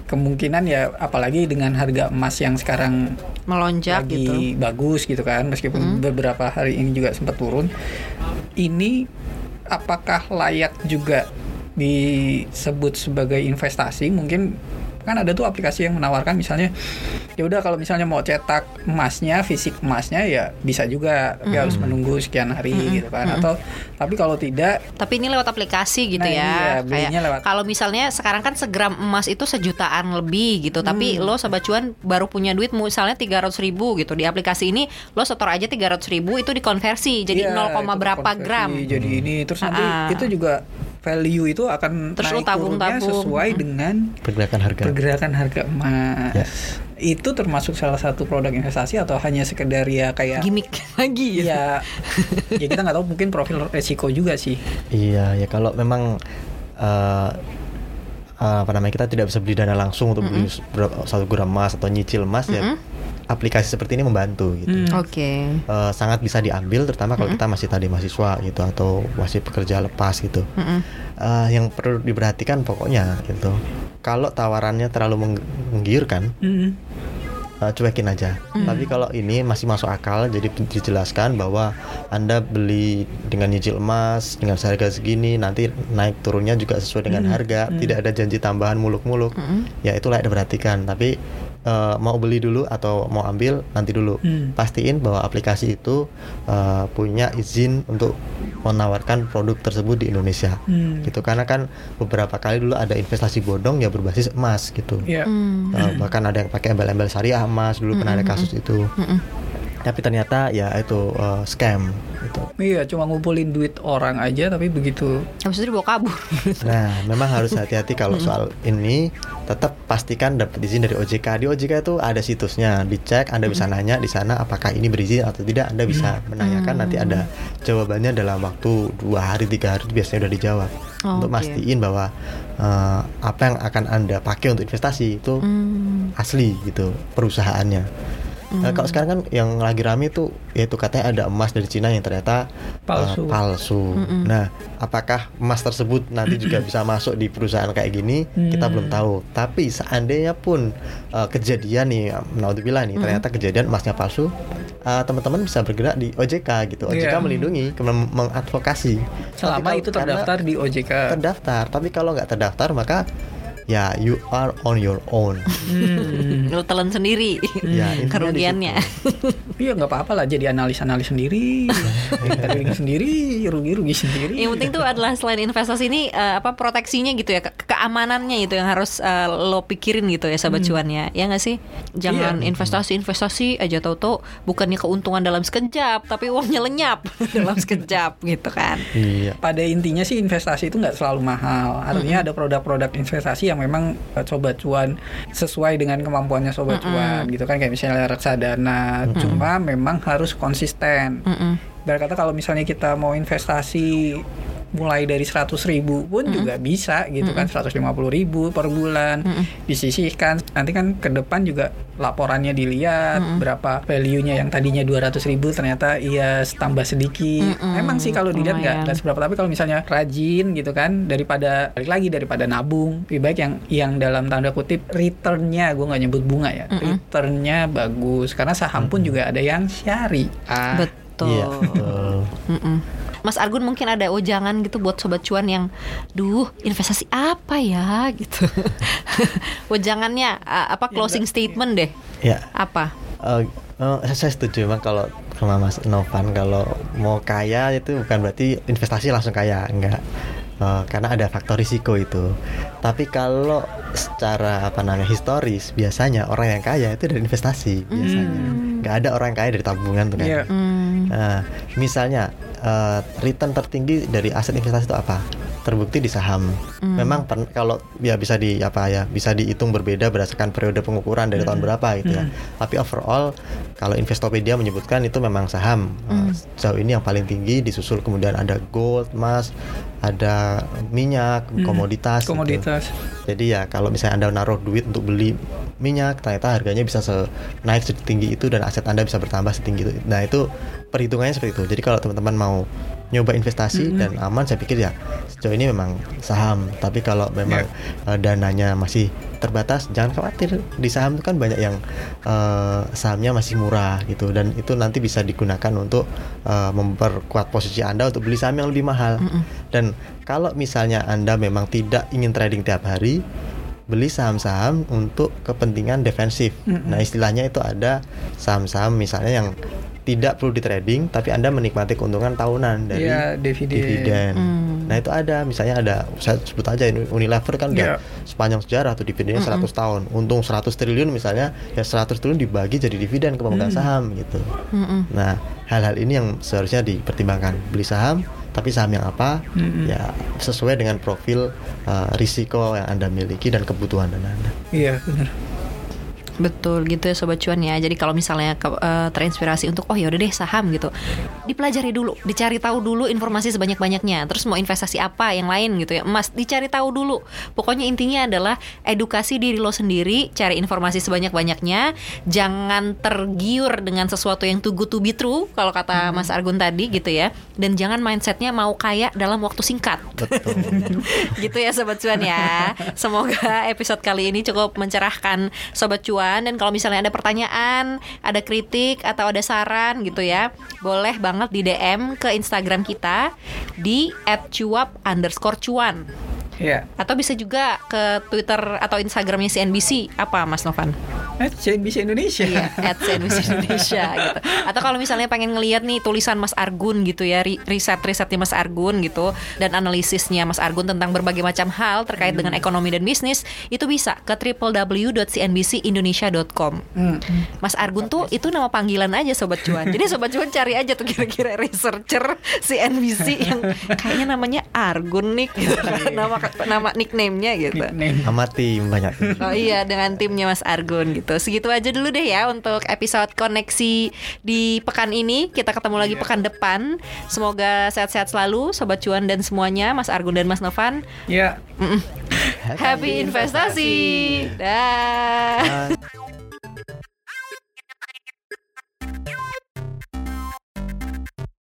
Kemungkinan ya apalagi dengan harga emas yang sekarang Melonjak lagi gitu. bagus gitu kan meskipun beberapa hari ini juga sempat turun. Ini apakah layak juga disebut sebagai investasi? Mungkin kan ada tuh aplikasi yang menawarkan misalnya ya udah kalau misalnya mau cetak emasnya fisik emasnya ya bisa juga tapi harus menunggu sekian hari gitu kan atau tapi kalau tidak Tapi ini lewat aplikasi gitu Nah, ya. iya, Kayak lewat- kalau misalnya sekarang kan segram emas itu sejutaan lebih gitu. Hmm. Tapi lo sobat cuan baru punya duit misalnya 300 ribu gitu di aplikasi ini lo setor aja 300 ribu itu dikonversi jadi 0, itu berapa gram. Jadi ini terus nanti Ah. itu juga value itu akan Terus naik turunnya tabung-tabung. sesuai dengan Pergerakan harga. pergerakan harga emas. Ya. Itu termasuk salah satu produk investasi atau hanya sekedar ya kayak Gimik [LAUGHS] lagi ya. ya ya kita nggak tahu mungkin profil resiko juga sih. Iya, ya kalau memang eh, eh, apa namanya kita tidak bisa beli dana langsung untuk beli berapa- satu gram emas atau nyicil emas ya aplikasi seperti ini membantu gitu. Hmm. Oke. Eh, sangat bisa diambil terutama kalau kita masih tadi mahasiswa gitu atau masih pekerja lepas gitu. Mm-mm. Eh, yang perlu diperhatikan pokoknya gitu. Kalau tawarannya terlalu meng- menggiurkan, Mm-mm. uh, cuekin aja. Tapi kalau ini masih masuk akal, jadi dijelaskan bahwa anda beli dengan nyicil emas dengan harga segini, nanti naik turunnya juga sesuai dengan harga, tidak ada janji tambahan muluk-muluk. Ya itu layak diperhatikan. Tapi uh, mau beli dulu atau mau ambil nanti dulu. Hmm. Pastiin bahwa aplikasi itu uh, punya izin untuk menawarkan produk tersebut di Indonesia. Hmm. Gitu karena kan beberapa kali dulu ada investasi bodong ya berbasis emas gitu. Iya. Hmm. Uh, bahkan ada yang pakai embel-embel syariah emas dulu pernah ada kasus itu. Mm-mm. Tapi ternyata ya itu uh, scam gitu. Iya, cuma ngumpulin duit orang aja tapi begitu. Habis itu dibawa kabur. [LAUGHS] Nah, memang harus hati-hati kalau soal ini. Tetap pastikan dapat izin dari OJK. Di OJK itu ada situsnya, dicek. Anda bisa nanya di sana apakah ini berizin atau tidak. Anda bisa menanyakan. Nanti ada jawabannya dalam waktu dua hari tiga hari biasanya udah dijawab. Oh, untuk oke. mastiin bahwa eh, apa yang akan Anda pakai untuk investasi itu Hmm. asli gitu perusahaannya. Nah, kalau sekarang kan yang lagi rame tuh yaitu katanya ada emas dari Cina yang ternyata uh, Palsu. palsu. Nah, apakah emas tersebut nanti juga [CLEARS THROAT] bisa masuk di perusahaan kayak gini? Kita belum tahu. Tapi seandainya pun uh, kejadian nih, naudzubillah nih, ternyata kejadian emasnya palsu, uh, teman-teman bisa bergerak di OJK gitu. OJK Iya. melindungi, mem- mengadvokasi. Tapi Selama kalau- itu terdaftar di OJK. terdaftar. Tapi kalau nggak terdaftar maka ya you are on your own. Hmm. Lu telan sendiri Ya, kerugiannya. Iya nggak apa-apa lah jadi analis-analis sendiri, trading sendiri, rugi-rugi sendiri. Yang penting tuh adalah selain investasi ini eh, apa proteksinya gitu ya, ke- keamanannya itu yang harus eh, lo pikirin gitu ya sobat cuannya. Ya nggak sih? Jangan Iya. investasi-investasi aja tahu-tahu bukannya keuntungan dalam sekejap, tapi uangnya lenyap [LAUGHS] dalam sekejap gitu kan. Iya. pada intinya sih investasi itu nggak selalu mahal. Artinya ada produk-produk investasi yang memang eh, sobat cuan sesuai dengan kemampuannya sobat cuan gitu kan kayak misalnya reksadana. Cuma memang harus konsisten. Mm-mm. Ibarat kata kalau misalnya kita mau investasi mulai dari 100 ribu pun juga bisa gitu kan. 150 ribu per bulan. Disisihkan. Nanti kan ke depan juga laporannya dilihat berapa value-nya yang tadinya 200 ribu ternyata iya tambah sedikit. Mm-mm. emang sih kalau dilihat nggak nggak seberapa. Tapi kalau misalnya rajin gitu kan daripada balik lagi daripada nabung lebih baik yang yang dalam tanda kutip returnnya gue nggak nyebut bunga ya returnnya bagus. Karena saham pun juga ada yang syariah. Betul. Iya, betul. Mm-mm. Mas Argun mungkin ada ujangan gitu buat sobat cuan yang, duh investasi apa ya gitu. [LAUGHS] ujangannya apa closing statement deh? Ya, Apa? eh, eh, saya setuju emang kalau sama Mas Novan kalau mau kaya itu bukan berarti investasi langsung kaya, enggak. Eh, karena ada faktor risiko itu. Tapi kalau secara apa namanya historis biasanya orang yang kaya itu dari investasi biasanya. Nggak ada orang yang kaya dari tabungan tuh kan. Iya. Hmm. Nah, misalnya eh, return tertinggi dari aset investasi itu apa? Terbukti di saham. Memang pen- kalau ya bisa di apa ya, bisa dihitung berbeda berdasarkan periode pengukuran dari tahun berapa gitu ya. Tapi overall kalau Investopedia menyebutkan itu memang saham. Eh, Sejauh ini yang paling tinggi disusul kemudian ada gold, emas, ada minyak, komoditas. gitu. komoditas Jadi ya kalau misalnya Anda naruh duit untuk beli minyak, ternyata harganya bisa se naik setinggi itu dan aset Anda bisa bertambah setinggi itu. Nah, itu perhitungannya seperti itu. Jadi kalau teman-teman mau nyoba investasi dan aman saya pikir ya sejauh ini memang saham. Tapi kalau memang eh, dananya masih terbatas, jangan khawatir. Di saham itu kan banyak yang eh, sahamnya masih murah gitu dan itu nanti bisa digunakan untuk eh, memperkuat posisi Anda untuk beli saham yang lebih mahal. Dan kalau misalnya Anda memang tidak ingin trading tiap hari, beli saham-saham untuk kepentingan defensif. Nah, istilahnya itu ada saham-saham misalnya yang tidak perlu di trading tapi Anda menikmati keuntungan tahunan dari Iya, dividen. dividen. Hmm. Nah, itu ada misalnya ada saya sebut aja ini Unilever kan udah Iya. sepanjang sejarah tuh dividennya 100 tahun. Untung 100 triliun misalnya ya 100 triliun dibagi jadi dividen ke pemegang saham gitu. Mm-mm. Nah, hal-hal ini yang seharusnya dipertimbangkan. Beli saham, tapi saham yang apa? Mm-mm. Ya, sesuai dengan profil uh, risiko yang Anda miliki dan kebutuhan Anda. iya benar Betul gitu ya sobat cuan ya. Jadi kalau misalnya ke- eh, terinspirasi untuk oh ya udah deh saham gitu. Dipelajari dulu, dicari tahu dulu informasi sebanyak-banyaknya. Terus mau investasi apa yang lain gitu ya. Emas dicari tahu dulu. Pokoknya intinya adalah edukasi diri lo sendiri, cari informasi sebanyak-banyaknya, jangan tergiur dengan sesuatu yang too good to be true kalau kata Mas Argun tadi gitu ya. Dan jangan mindsetnya mau kaya dalam waktu singkat. Betul. [LAUGHS] gitu ya sobat cuan ya. Semoga episode kali ini cukup mencerahkan sobat cuan Cuan dan kalau misalnya ada pertanyaan, ada kritik atau ada saran gitu ya, boleh banget di DM ke Instagram kita di @cuap_cuan. Iya. Atau bisa juga ke Twitter atau Instagramnya CNBC apa Mas Novan? Eh, CNBC Indonesia. Iya, at CNBC Indonesia [LAUGHS] gitu. Atau kalau misalnya pengen ngeliat nih tulisan Mas Argun gitu ya, ri- riset-risetnya Mas Argun gitu dan analisisnya Mas Argun tentang berbagai macam hal terkait dengan ekonomi dan bisnis, itu bisa ke www.cnbcindonesia.com. Hmm. Mas Argun tuh itu nama panggilan aja sobat cuan. Jadi sobat cuan cari aja tuh kira-kira researcher CNBC yang kayaknya namanya Argun nih gitu. nama [LAUGHS] nama nickname-nya gitu. Nickname. Sama tim banyak. Oh iya dengan timnya Mas Argun gitu. Segitu aja dulu deh ya untuk episode koneksi di pekan ini. Kita ketemu lagi pekan depan. Semoga sehat-sehat selalu sobat cuan dan semuanya Mas Argun dan Mas Novan. Ya. Mm-mm. Happy investasi. Dah. Ah.